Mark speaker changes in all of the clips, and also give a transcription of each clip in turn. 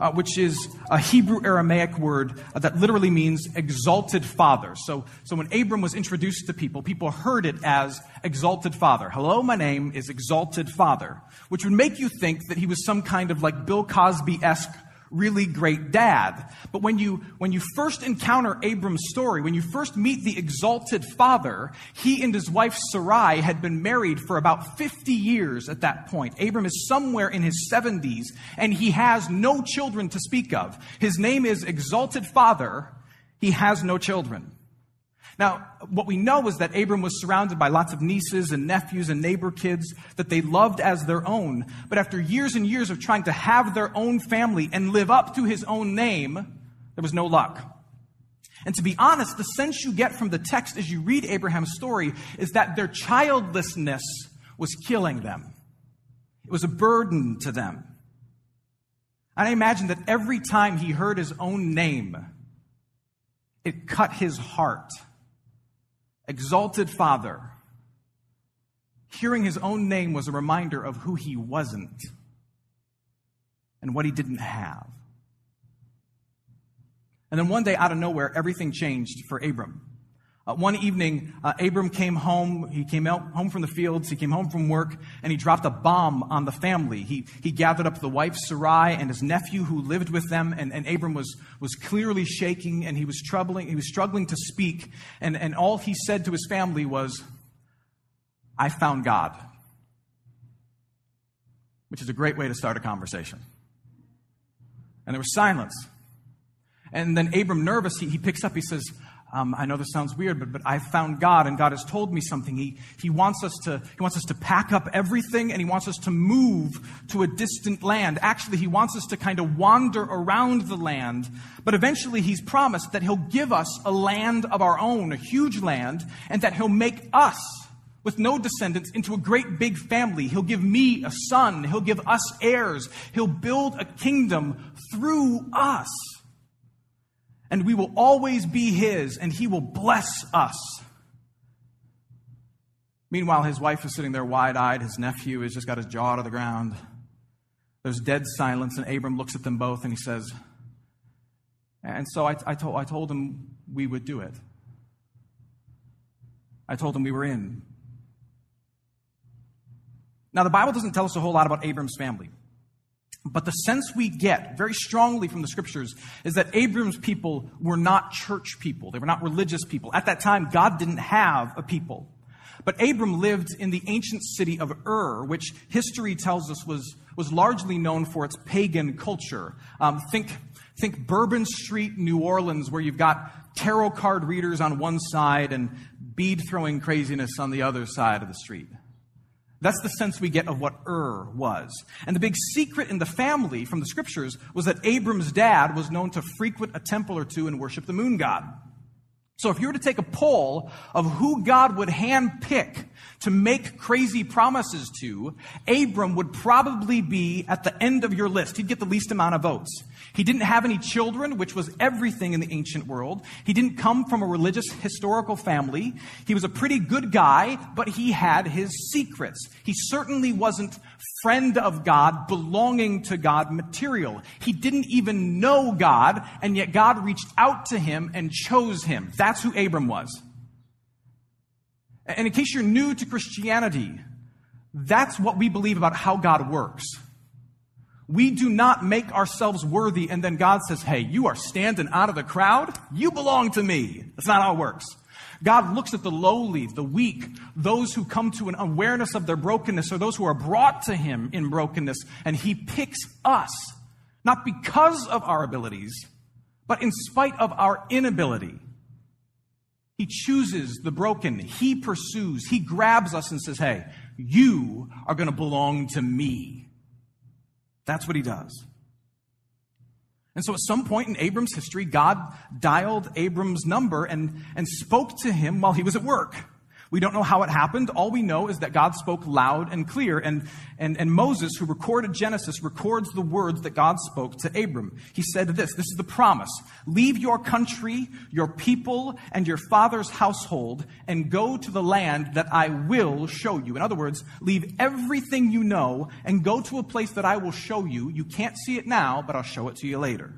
Speaker 1: uh, which is a Hebrew Aramaic word uh, that literally means exalted father. So, so when Abram was introduced to people, people heard it as exalted father. Hello, my name is exalted father, which would make you think that he was some kind of like Bill Cosby esque really great dad. But when you, when you first encounter Abram's story, when you first meet the exalted father, he and his wife Sarai had been married for about 50 years at that point. Abram is somewhere in his 70s and he has no children to speak of. His name is exalted father. He has no children. Now, what we know is that Abram was surrounded by lots of nieces and nephews and neighbor kids that they loved as their own. But after years and years of trying to have their own family and live up to his own name, there was no luck. And to be honest, the sense you get from the text as you read Abraham's story is that their childlessness was killing them. It was a burden to them. And I imagine that every time he heard his own name, it cut his heart exalted Father, hearing his own name was a reminder of who he wasn't and what he didn't have. And then one day, out of nowhere, everything changed for Abram. Uh, one evening, uh, Abram came home. He came out home from the fields. He came home from work, and he dropped a bomb on the family. He, he gathered up the wife Sarai and his nephew who lived with them, and, and Abram was, was clearly shaking, and he was troubling. He was struggling to speak, and, and all he said to his family was, "I found God," which is a great way to start a conversation. And there was silence. And then Abram, nervous, he, he picks up. He says, um, I know this sounds weird, but, but I found God and God has told me something. He, he, wants us to, he wants us to pack up everything and He wants us to move to a distant land. Actually, He wants us to kind of wander around the land, but eventually He's promised that He'll give us a land of our own, a huge land, and that He'll make us with no descendants into a great big family. He'll give me a son. He'll give us heirs. He'll build a kingdom through us and we will always be His, and He will bless us. Meanwhile, his wife is sitting there wide eyed. His nephew has just got his jaw to the ground. There's dead silence, and Abram looks at them both and he says, And so I, I, told, I told him we would do it. I told him we were in. Now, the Bible doesn't tell us a whole lot about Abram's family. But the sense we get very strongly from the scriptures is that Abram's people were not church people. They were not religious people. At that time, God didn't have a people. But Abram lived in the ancient city of Ur, which history tells us was, was largely known for its pagan culture. Um, think, think Bourbon Street, New Orleans, where you've got tarot card readers on one side and bead throwing craziness on the other side of the street. That's the sense we get of what Ur was. And the big secret in the family from the scriptures was that Abram's dad was known to frequent a temple or two and worship the moon god. So if you were to take a poll of who God would handpick to make crazy promises to, Abram would probably be at the end of your list. He'd get the least amount of votes. He didn't have any children, which was everything in the ancient world. He didn't come from a religious historical family. He was a pretty good guy, but he had his secrets. He certainly wasn't friend of God, belonging to God material. He didn't even know God, and yet God reached out to him and chose him. That's who Abram was. And in case you're new to Christianity, that's what we believe about how God works. We do not make ourselves worthy and then God says, Hey, you are standing out of the crowd. You belong to me. That's not how it works. God looks at the lowly, the weak, those who come to an awareness of their brokenness, or those who are brought to Him in brokenness, and He picks us, not because of our abilities, but in spite of our inability. He chooses the broken. He pursues. He grabs us and says, Hey, you are going to belong to me. That's what he does. And so at some point in Abram's history, God dialed Abram's number and, and spoke to him while he was at work. We don't know how it happened. All we know is that God spoke loud and clear. And, and, and Moses, who recorded Genesis, records the words that God spoke to Abram. He said this this is the promise Leave your country, your people, and your father's household, and go to the land that I will show you. In other words, leave everything you know and go to a place that I will show you. You can't see it now, but I'll show it to you later.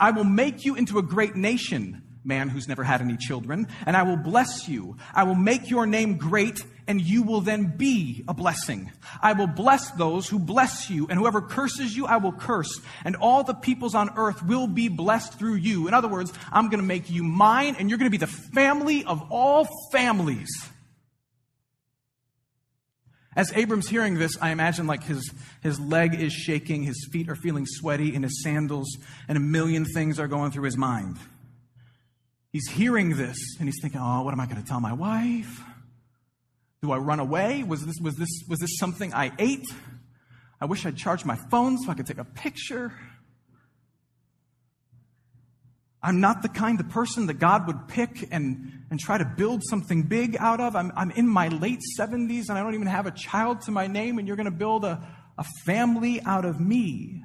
Speaker 1: I will make you into a great nation man who's never had any children, and I will bless you. I will make your name great, and you will then be a blessing. I will bless those who bless you, and whoever curses you, I will curse, and all the peoples on earth will be blessed through you. In other words, I'm going to make you mine, and you're going to be the family of all families. As Abram's hearing this, I imagine like his, his leg is shaking, his feet are feeling sweaty in his sandals, and a million things are going through his mind. He's hearing this and he's thinking, oh, what am I going to tell my wife? Do I run away? Was this, was, this, was this something I ate? I wish I'd charged my phone so I could take a picture. I'm not the kind of person that God would pick and, and try to build something big out of. I'm, I'm in my late 70s and I don't even have a child to my name, and you're going to build a, a family out of me.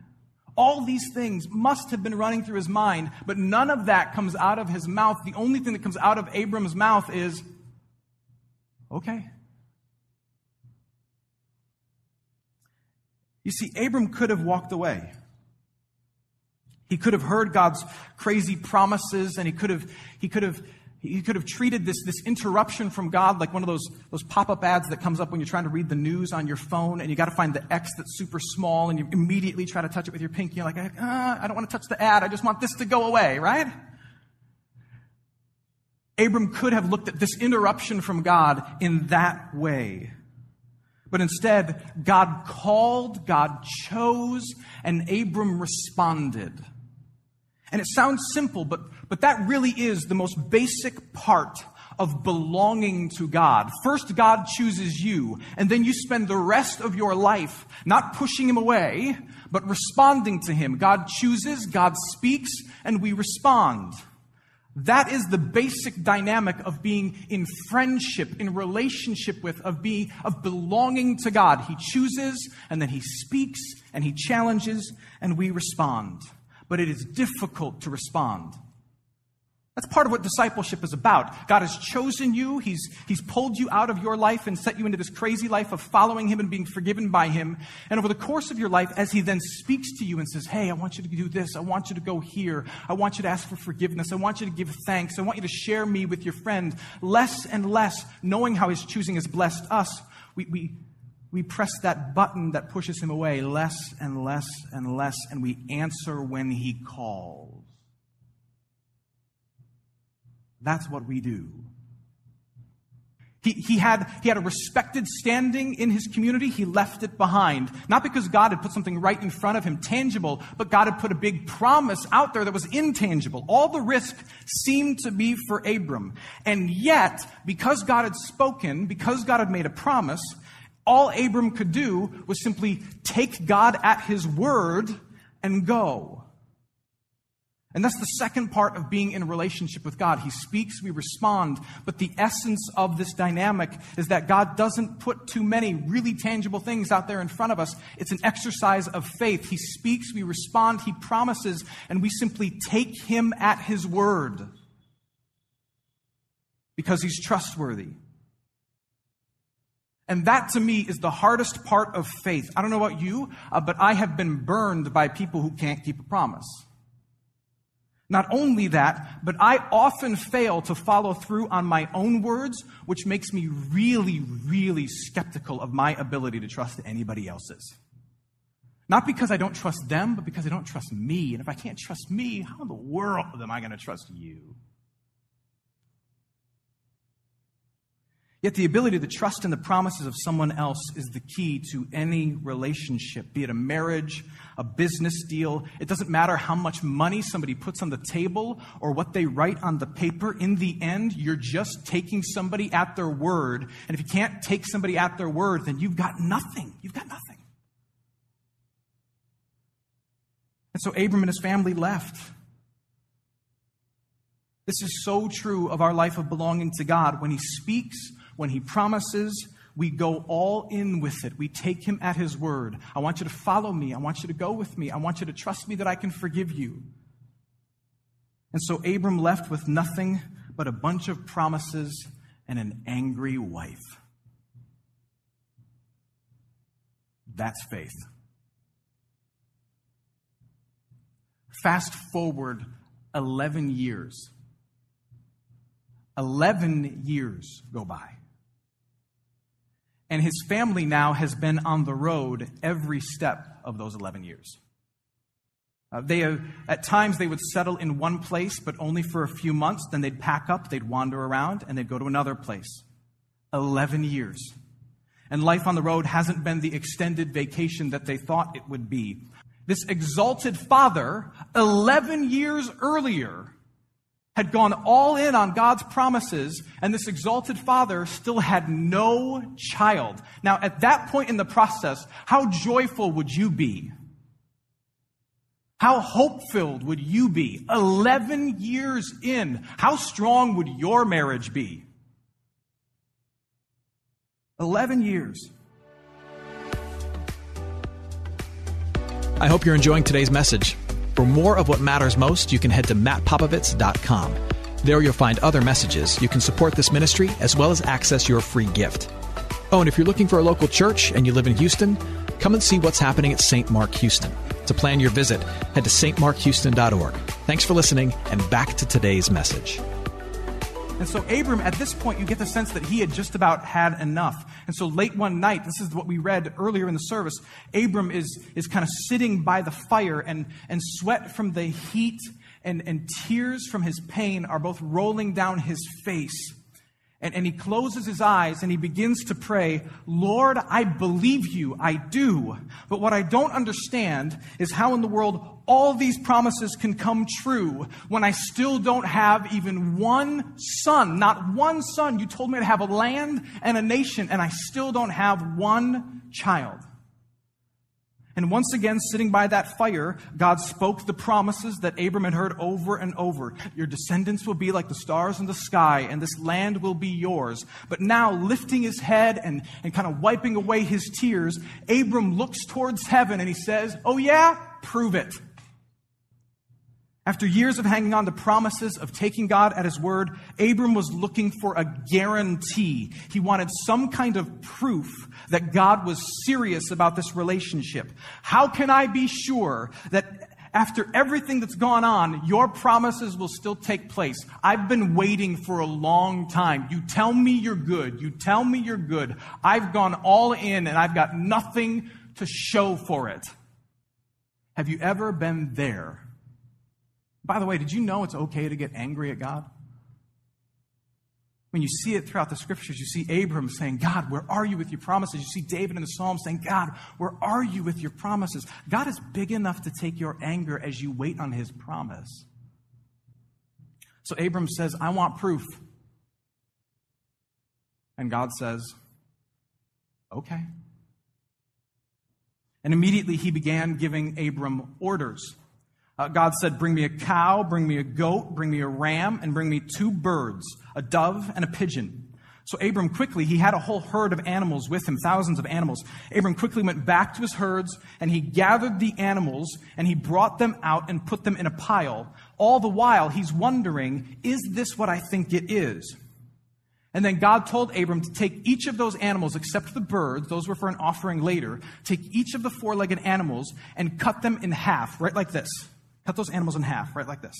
Speaker 1: All these things must have been running through his mind, but none of that comes out of his mouth. The only thing that comes out of Abram's mouth is, okay. You see, Abram could have walked away. He could have heard God's crazy promises and he could have, he could have he could have treated this, this interruption from God like one of those, those pop up ads that comes up when you're trying to read the news on your phone and you got to find the X that's super small and you immediately try to touch it with your pinky. You're like, ah, I don't want to touch the ad. I just want this to go away, right? Abram could have looked at this interruption from God in that way. But instead, God called, God chose, and Abram responded. And it sounds simple, but, but that really is the most basic part of belonging to God. First, God chooses you, and then you spend the rest of your life not pushing Him away, but responding to Him. God chooses, God speaks, and we respond. That is the basic dynamic of being in friendship, in relationship with, of being, of belonging to God. He chooses, and then He speaks, and He challenges, and we respond but it is difficult to respond. That's part of what discipleship is about. God has chosen you. He's, he's pulled you out of your life and set you into this crazy life of following Him and being forgiven by Him. And over the course of your life, as He then speaks to you and says, Hey, I want you to do this. I want you to go here. I want you to ask for forgiveness. I want you to give thanks. I want you to share me with your friend. Less and less, knowing how His choosing has blessed us, we, we, we press that button that pushes him away less and less and less, and we answer when he calls. That's what we do. He, he, had, he had a respected standing in his community. He left it behind. Not because God had put something right in front of him, tangible, but God had put a big promise out there that was intangible. All the risk seemed to be for Abram. And yet, because God had spoken, because God had made a promise, all Abram could do was simply take God at his word and go. And that's the second part of being in a relationship with God. He speaks, we respond. But the essence of this dynamic is that God doesn't put too many really tangible things out there in front of us. It's an exercise of faith. He speaks, we respond, He promises, and we simply take Him at His word because He's trustworthy. And that to me is the hardest part of faith. I don't know about you, uh, but I have been burned by people who can't keep a promise. Not only that, but I often fail to follow through on my own words, which makes me really, really skeptical of my ability to trust anybody else's. Not because I don't trust them, but because I don't trust me. And if I can't trust me, how in the world am I going to trust you? Yet the ability to trust in the promises of someone else is the key to any relationship, be it a marriage, a business deal. It doesn't matter how much money somebody puts on the table or what they write on the paper. In the end, you're just taking somebody at their word. And if you can't take somebody at their word, then you've got nothing. You've got nothing. And so Abram and his family left. This is so true of our life of belonging to God. When He speaks, when He promises, we go all in with it. We take Him at His word. I want you to follow me. I want you to go with me. I want you to trust me that I can forgive you. And so Abram left with nothing but a bunch of promises and an angry wife. That's faith. Fast forward 11 years. 11 years go by. And his family now has been on the road every step of those 11 years. Uh, they, uh, at times, they would settle in one place, but only for a few months. Then they'd pack up, they'd wander around, and they'd go to another place. 11 years. And life on the road hasn't been the extended vacation that they thought it would be. This exalted father, 11 years earlier, had gone all in on God's promises, and this exalted father still had no child. Now, at that point in the process, how joyful would you be? How hope filled would you be? 11 years in, how strong would your marriage be? 11 years.
Speaker 2: I hope you're enjoying today's message. For more of what matters most, you can head to mattpopovits.com. There you'll find other messages. You can support this ministry as well as access your free gift. Oh, and if you're looking for a local church and you live in Houston, come and see what's happening at St. Mark Houston. To plan your visit, head to stmarkhouston.org. Thanks for listening, and back to today's message.
Speaker 1: And so, Abram, at this point, you get the sense that he had just about had enough. And so, late one night, this is what we read earlier in the service, Abram is, is kind of sitting by the fire, and, and sweat from the heat and, and tears from his pain are both rolling down his face. And, and he closes his eyes and he begins to pray, Lord, I believe you, I do. But what I don't understand is how in the world all these promises can come true when I still don't have even one son, not one son. You told me to have a land and a nation, and I still don't have one child. And once again, sitting by that fire, God spoke the promises that Abram had heard over and over. Your descendants will be like the stars in the sky, and this land will be yours. But now, lifting his head and, and kind of wiping away his tears, Abram looks towards heaven and he says, Oh, yeah? Prove it. After years of hanging on to promises, of taking God at his word, Abram was looking for a guarantee. He wanted some kind of proof that God was serious about this relationship. How can I be sure that after everything that's gone on, your promises will still take place? I've been waiting for a long time. You tell me you're good. You tell me you're good. I've gone all in and I've got nothing to show for it. Have you ever been there? By the way, did you know it's okay to get angry at God? When you see it throughout the scriptures, you see Abram saying, God, where are you with your promises? You see David in the Psalms saying, God, where are you with your promises? God is big enough to take your anger as you wait on his promise. So Abram says, I want proof. And God says, Okay. And immediately he began giving Abram orders. Uh, God said, Bring me a cow, bring me a goat, bring me a ram, and bring me two birds, a dove and a pigeon. So Abram quickly, he had a whole herd of animals with him, thousands of animals. Abram quickly went back to his herds and he gathered the animals and he brought them out and put them in a pile. All the while, he's wondering, is this what I think it is? And then God told Abram to take each of those animals, except the birds, those were for an offering later, take each of the four legged animals and cut them in half, right like this. Cut those animals in half, right like this.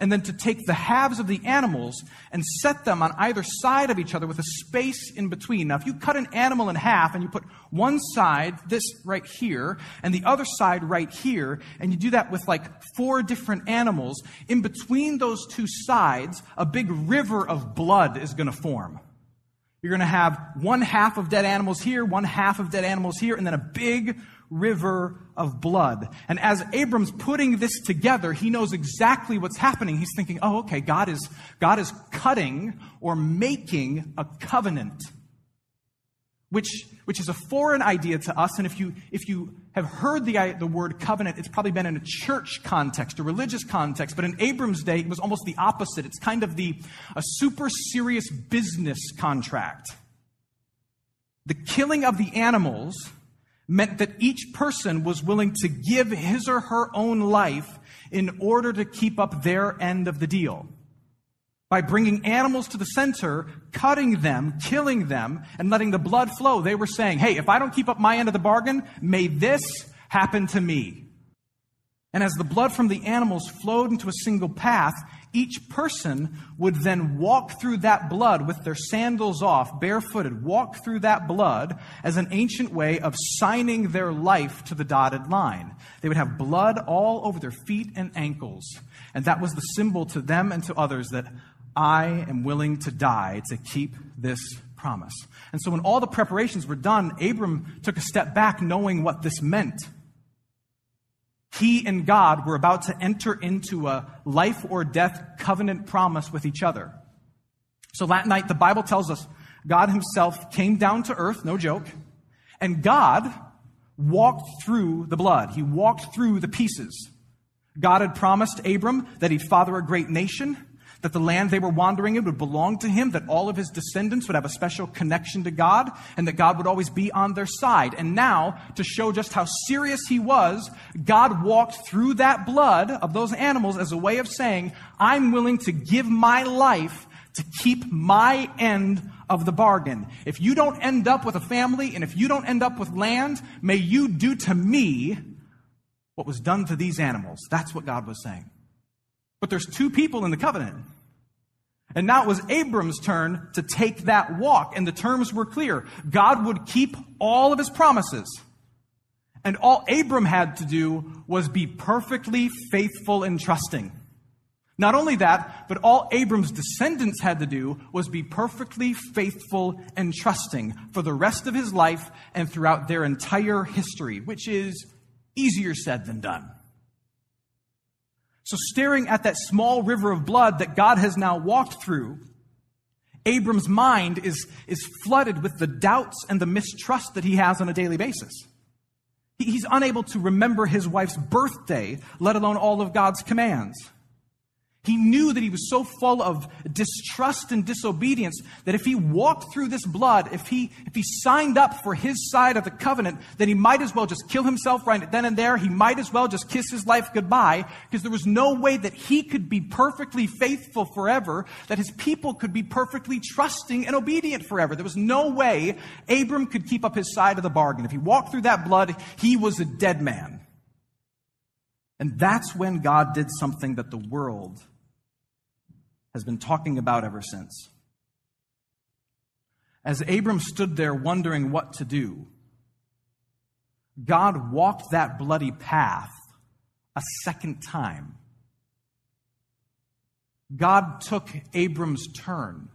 Speaker 1: And then to take the halves of the animals and set them on either side of each other with a space in between. Now, if you cut an animal in half and you put one side, this right here, and the other side right here, and you do that with like four different animals, in between those two sides, a big river of blood is going to form. You're going to have one half of dead animals here, one half of dead animals here, and then a big river of blood. And as Abram's putting this together, he knows exactly what's happening. He's thinking, oh, okay, God is, God is cutting or making a covenant which, which is a foreign idea to us. And if you, if you have heard the, the word covenant, it's probably been in a church context, a religious context. But in Abram's day, it was almost the opposite. It's kind of the, a super serious business contract. The killing of the animals meant that each person was willing to give his or her own life in order to keep up their end of the deal by bringing animals to the center, cutting them, killing them, and letting the blood flow. They were saying, hey, if I don't keep up my end of the bargain, may this happen to me. And as the blood from the animals flowed into a single path, each person would then walk through that blood with their sandals off, barefooted, walk through that blood as an ancient way of signing their life to the dotted line. They would have blood all over their feet and ankles. And that was the symbol to them and to others that I am willing to die to keep this promise. And so when all the preparations were done, Abram took a step back knowing what this meant. He and God were about to enter into a life or death covenant promise with each other. So that night, the Bible tells us God himself came down to earth, no joke, and God walked through the blood. He walked through the pieces. God had promised Abram that he'd father a great nation that the land they were wandering in would belong to him, that all of his descendants would have a special connection to God, and that God would always be on their side. And now, to show just how serious he was, God walked through that blood of those animals as a way of saying, I'm willing to give my life to keep my end of the bargain. If you don't end up with a family and if you don't end up with land, may you do to me what was done to these animals. That's what God was saying. But there's two people in the covenant. And now it was Abram's turn to take that walk, and the terms were clear. God would keep all of his promises. And all Abram had to do was be perfectly faithful and trusting. Not only that, but all Abram's descendants had to do was be perfectly faithful and trusting for the rest of his life and throughout their entire history, which is easier said than done. So, staring at that small river of blood that God has now walked through, Abram's mind is, is flooded with the doubts and the mistrust that he has on a daily basis. He's unable to remember his wife's birthday, let alone all of God's commands. He knew that he was so full of distrust and disobedience that if he walked through this blood, if he, if he signed up for his side of the covenant, then he might as well just kill himself right then and there. He might as well just kiss his life goodbye because there was no way that he could be perfectly faithful forever, that his people could be perfectly trusting and obedient forever. There was no way Abram could keep up his side of the bargain. If he walked through that blood, he was a dead man. And that's when God did something that the world has been talking about ever since. As Abram stood there wondering what to do, God walked that bloody path a second time. God took Abram's turn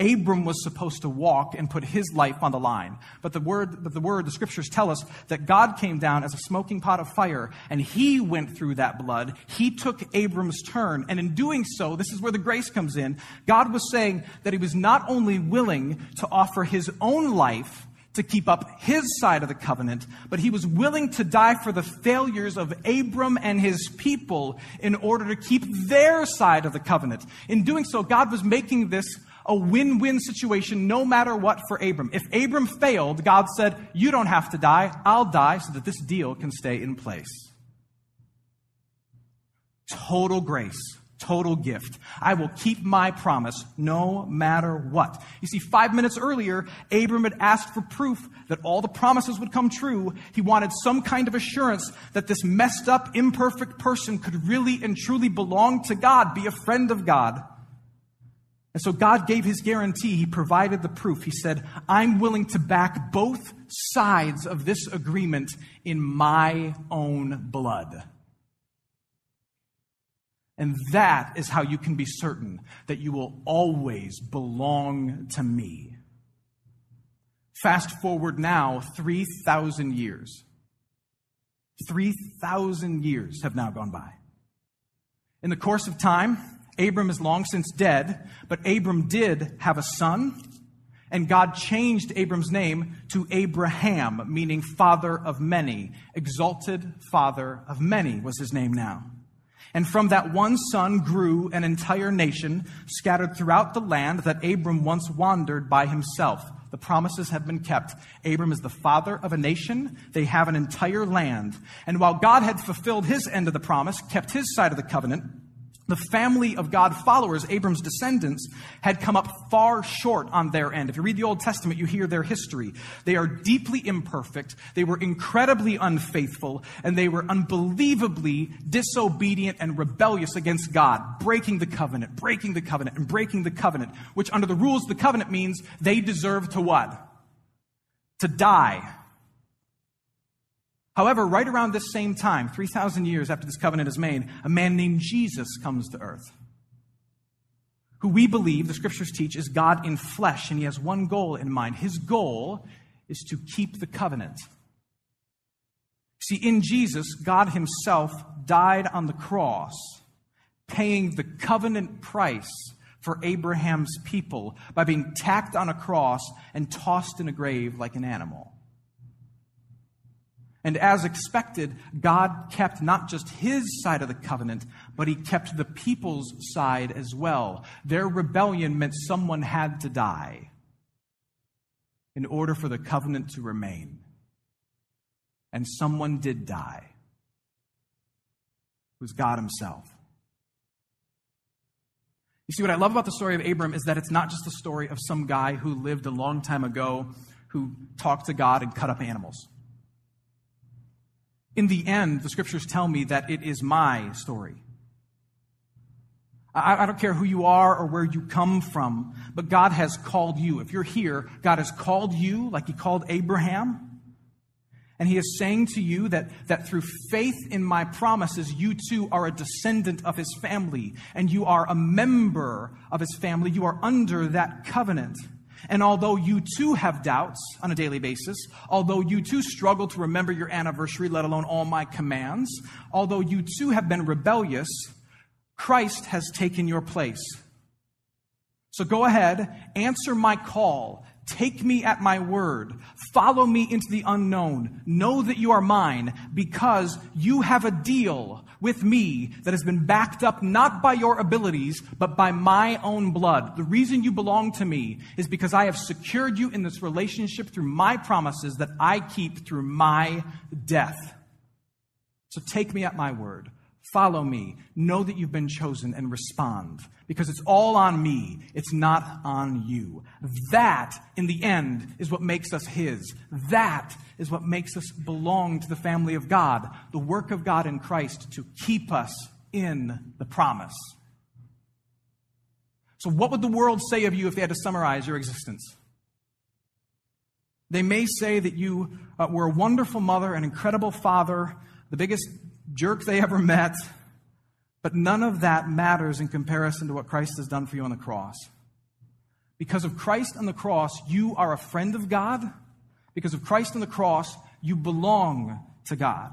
Speaker 1: Abram was supposed to walk and put his life on the line. But the word, but the word, the scriptures tell us that God came down as a smoking pot of fire and he went through that blood. He took Abram's turn. And in doing so, this is where the grace comes in. God was saying that he was not only willing to offer his own life to keep up his side of the covenant, but he was willing to die for the failures of Abram and his people in order to keep their side of the covenant. In doing so, God was making this a win win situation no matter what for Abram. If Abram failed, God said, You don't have to die, I'll die so that this deal can stay in place. Total grace, total gift. I will keep my promise no matter what. You see, five minutes earlier, Abram had asked for proof that all the promises would come true. He wanted some kind of assurance that this messed up, imperfect person could really and truly belong to God, be a friend of God. And so God gave his guarantee. He provided the proof. He said, I'm willing to back both sides of this agreement in my own blood. And that is how you can be certain that you will always belong to me. Fast forward now 3,000 years. 3,000 years have now gone by. In the course of time, Abram is long since dead, but Abram did have a son, and God changed Abram's name to Abraham, meaning father of many. Exalted father of many was his name now. And from that one son grew an entire nation scattered throughout the land that Abram once wandered by himself. The promises have been kept. Abram is the father of a nation. They have an entire land. And while God had fulfilled his end of the promise, kept his side of the covenant, the family of God followers, Abram's descendants, had come up far short on their end. If you read the Old Testament, you hear their history. They are deeply imperfect, they were incredibly unfaithful, and they were unbelievably disobedient and rebellious against God, breaking the covenant, breaking the covenant, and breaking the covenant, which under the rules of the covenant means they deserve to what? To die. However, right around this same time, 3,000 years after this covenant is made, a man named Jesus comes to earth, who we believe, the scriptures teach, is God in flesh, and he has one goal in mind. His goal is to keep the covenant. See, in Jesus, God himself died on the cross, paying the covenant price for Abraham's people by being tacked on a cross and tossed in a grave like an animal. And as expected, God kept not just his side of the covenant, but he kept the people's side as well. Their rebellion meant someone had to die in order for the covenant to remain. And someone did die. It was God himself. You see, what I love about the story of Abram is that it's not just the story of some guy who lived a long time ago who talked to God and cut up animals. In the end, the scriptures tell me that it is my story. I, I, don't care who you are or where you come from, but God has called you. If you're here, God has called you like He called Abraham. And He is saying to you that, that through faith in my promises, you too are a descendant of His family, and you are a member of His family. You are under that covenant. And although you too have doubts on a daily basis, although you too struggle to remember your anniversary, let alone all my commands, although you too have been rebellious, Christ has taken your place. So go ahead, answer my call, Take me at my word. Follow me into the unknown. Know that you are mine because you have a deal with me that has been backed up not by your abilities, but by my own blood. The reason you belong to me is because I have secured you in this relationship through my promises that I keep through my death. So take me at my word. Follow me. Know that you've been chosen and respond because it's all on me. It's not on you. That, in the end, is what makes us His. That is what makes us belong to the family of God, the work of God in Christ to keep us in the promise. So, what would the world say of you if they had to summarize your existence? They may say that you uh, were a wonderful mother, an incredible father, the biggest jerk they ever met, but none of that matters in comparison to what Christ has done for you on the cross. Because of Christ on the cross, you are a friend of God. Because of Christ on the cross, you belong to God.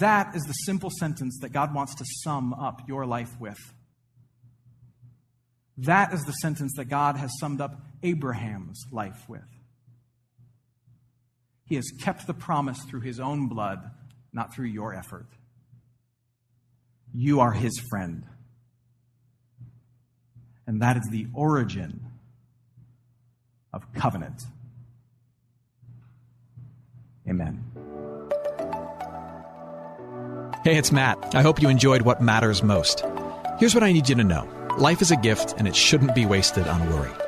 Speaker 1: That is the simple sentence that God wants to sum up your life with. That is the sentence that God has summed up Abraham's life with. He has kept the promise through his own blood, not through your effort. You are his friend. And that is the origin of covenant. Amen.
Speaker 2: Hey, it's Matt. I hope you enjoyed what matters most. Here's what I need you to know life is a gift, and it shouldn't be wasted on worry.